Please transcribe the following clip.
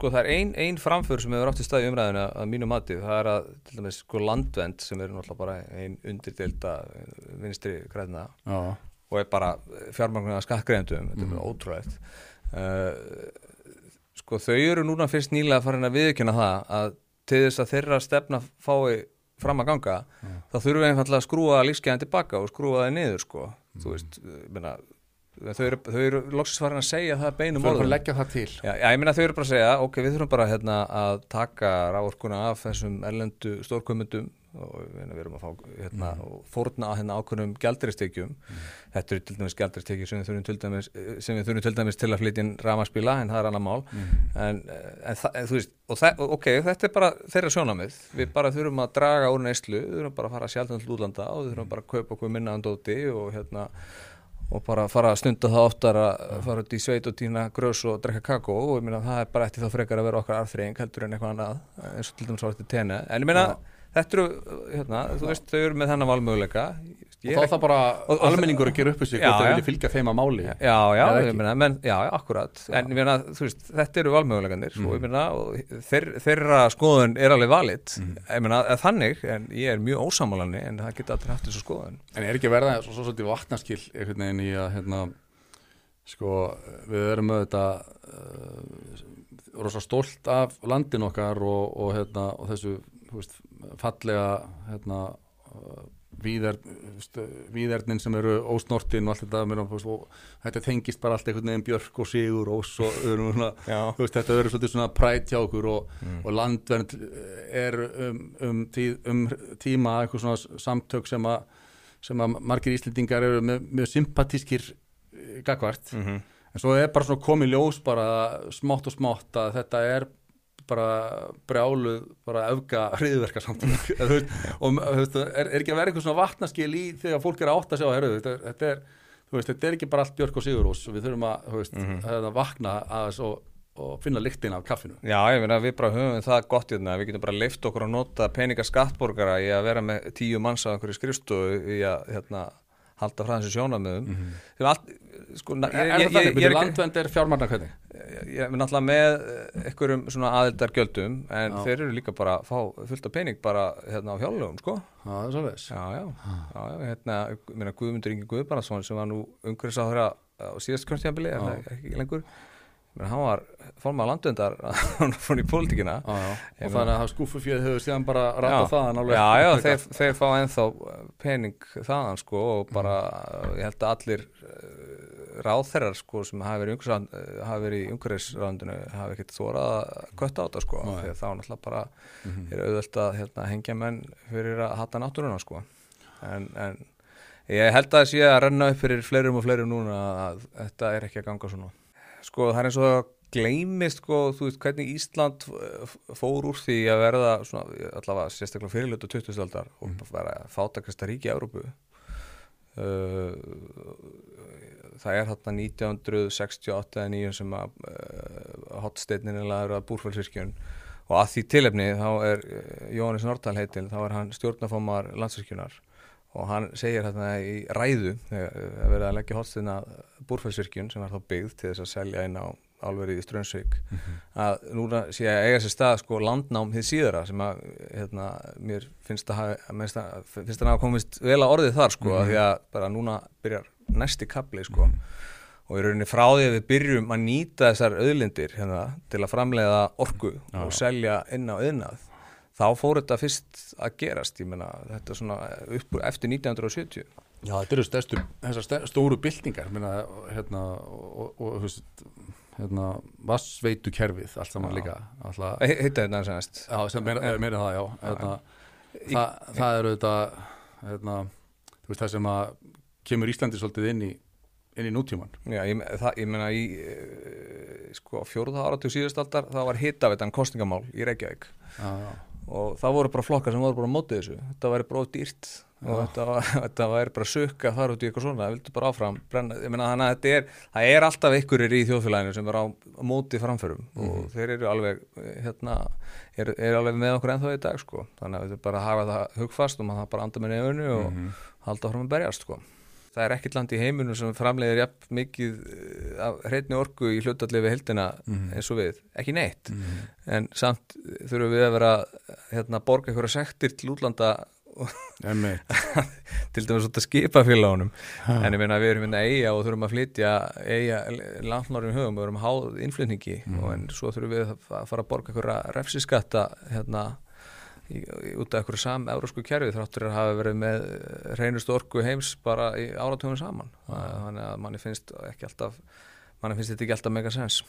sko það er ein, ein framför sem hefur átt í staði umræðinu að mínu mati, það er að til dæmis sko landvend sem er náttúrulega bara ein undirdelda vinstri græðina Já, og er bara fjármagnar skattgreðendum, þetta er bara ótrúlegt. Uh, sko þau eru núna fyrst nýlega farin að viðkjöna það að til þess að þeirra stefna fái fram að ganga þá þurfum við einfallega að skrúa lífskeiðan tilbaka og skrúa það niður sko. Þú veist, menna, þau eru, þau eru loksins farin að segja það beinum þú erum orðum að leggja það til. Já, já, ég meina þau eru bara að segja, ok, við þurfum bara hérna, að taka rávorkuna af þessum erlendu stórkumundum og við við erum að fá hérna, og fórna á hérna ákveðnum gjaldiristekjum þetta eru til dæmis gjaldiristekjum sem við þurfum til dæmis, sem við þurfum til dæmis til að flytja inn ramaspíla en það er annar mál. En, en, en þú veist, og það, ok, þetta er bara þeirra sjónamið, við bara þurfum að draga úr neyslu, við þurfum bara að fara útlanda og bara fara að stunda það oftar að fara út í sveit og týna grös og drekka kakó. Og ég meina það er bara eftir þá frekar að vera okkar arþreying heldur en eitthvað annað eins og til dæmis á þetta tenni. En ég meina þetta eru, hérna, þú veist, þau eru með þennan valmöguleika og þá það bara og- almenningur að gera upp þessu Já, hvort það já. vilja fylgja þeim að máli. Já, já, meina, menn, já, já, akkurat en ég meina, þú veist, þetta eru valmöguleikanir og ég meina, og þeir, þeirra skoðun er alveg meina, eða þannig en ég er mjög ósamálanni en það geta allir haft þessu skoðun. En er ekki verða svo, svo svolítið vatnaskil einhvern veginn í að hérna, sko, við erum þetta uh, rosa stolt af landin okkar og, og, hérna, og þessu veist, fallega hérna, víðernin sem eru ósnortin og allt þetta mér, og þetta tengist bara allt einhvern veginn björk og sigur og, svo, svona, veist, þetta verður svolítið svona præt hjá okkur og, og landvernd er um, um, tí, um tíma eitthvað svona samtök sem að sem að margir íslendingar eru með, með sympatískir eh, gagvart mm -hmm. en svo er bara svona komið ljós bara smátt og smátt að þetta er bara brjáluð bara öfga hriðverka samtíma og veist, er, er ekki að vera eitthvað svona vatnaskil í þegar fólk er að átta sig á herru, þetta, er- þetta er veist, þetta er ekki bara allt Björk og Sigurós við þurfum að, veist, að vakna aðeins og, og finna lyktin af kaffinu. Já, ég meina, við bara höfum það gott hérna, við getum bara leift okkur að nota peninga skattborgara í að vera með tíu manns á einhverju skrifstofu í að, hérna, halda frá þessu sjónamöðum mm -hmm. allt, sko, er, ég, er ég, það þannig, er landvend er fjármarna hvernig? ég er náttúrulega með eh, einhverjum svona aðildargjöldum en Já. þeir eru líka bara að fá fullt af pening bara hérna á hjálflegum sko. Já, það er svo veist já, já, já, já hérna meina Guðmundur Ingi Guðbarason sem var nú umhverfis á þeirra á síðast er það ekki lengur Ég meina, hann var formað landundar hann fór í pólitíkina. Ég og þannig að það skúfufjöð hefur síðan bara rætt á Já. það alveg. já, já, þeir, þeir fá ennþá pening þaðan sko og bara ég held að allir uh, ráðherrar sko sem hafi verið, í umhverfisráðundinu hafi ekkert þórað að kötta á þetta sko því að þá náttúrulega bara er auðvöld að hérna, hengja menn fyrir að hata náttúruna sko. En, en ég held að það sé að renna upp fyrir fleirum og fleirum núna að þetta er ekki að ganga svona sko það er eins og það gleymist sko, þú veist hvernig Ísland f- fór úr því að verða svona, allavega sérstaklega fyrirlötu 20. aldar og vera fátakasta ríki í Európu uh, það er þarna 1968 eða 9 sem að uh, hotsteinin er laður að búrfælsvirkjun og að því tilefni þá er Jóhannes Nordal heitil, þá er hann stjórnafómar landsvirkjunar og hann segir hérna í ræðu þegar uh, verið að leggja hotsteina búrfælsvirkjun sem var þá byggð til þess að selja inn á álverið í Strömsvík að núna sé að eiga sér stað sko landnám þið síðara sem að hérna, mér finnst að finnst að, finnst að hafa komist vel að orðið þar sko af því að bara núna byrjar næsti kapli sko. Og í rauninni frá því að við byrjum að nýta þessar auðlindir hérna, til að framleiða orku og selja inn á auðnað þá fór þetta fyrst að gerast ég meina þetta er svona upp eftir 1970 Já, þetta eru stærstu, þessar stóru byltingar, minna, hérna, og, og, og þú veist, hérna, vassveitu kerfið, allt saman líka, alltaf, He- heita þetta eins og næst já, sem meira, meira það, já, hérna, það, það eru þetta, hérna, þú veist, það sem að kemur Íslandi svolítið inn í, inn í nútíman. Já, ég, það, ég meina í uh, sko fjóruða áratug síðustaldar þá var hitavetan kostningamál í Reykjavík. Já, já, og það voru bara flokkar sem voru bara mótið þessu. Þetta væri bara of dýrt. Og þetta, var, þetta væri bara sukka þar út í eitthvað svona. Það vildi bara áfram brenna þannig að þetta er, það er alltaf einhverjir í þjóðfélaginu sem er á á móti framförum. Og þeir eru alveg hérna, eru er alveg með okkur ennþá í dag sko, þannig að við þurfum bara að hafa það hugfast og maður það bara anda með nefunu og halda fram að berjast sko Það er ekkert land í heiminum sem framleiðir jafn mikið eh, af hreitni orku í hlutalli við heldina Mhm. eins og við, ekki neitt Mhm. en samt þurfum við að vera hérna, borga einhverja sektir til útlanda til dæmis að skipa félagunum en ég meina við erum hérna eiga og þurfum að flytja eiga landnárum hugum við erum háð innflytningi Mhm. og en svo þurfum við að fara að borga einhverja refsiskatta hérna í, út af einhverju sam eurósku kerfi þráttur að hafa verið með reynustu orku heims bara í áratugum saman. Þannig að manni finnst ekki alltaf manni finnst þetta ekki alltaf mega sens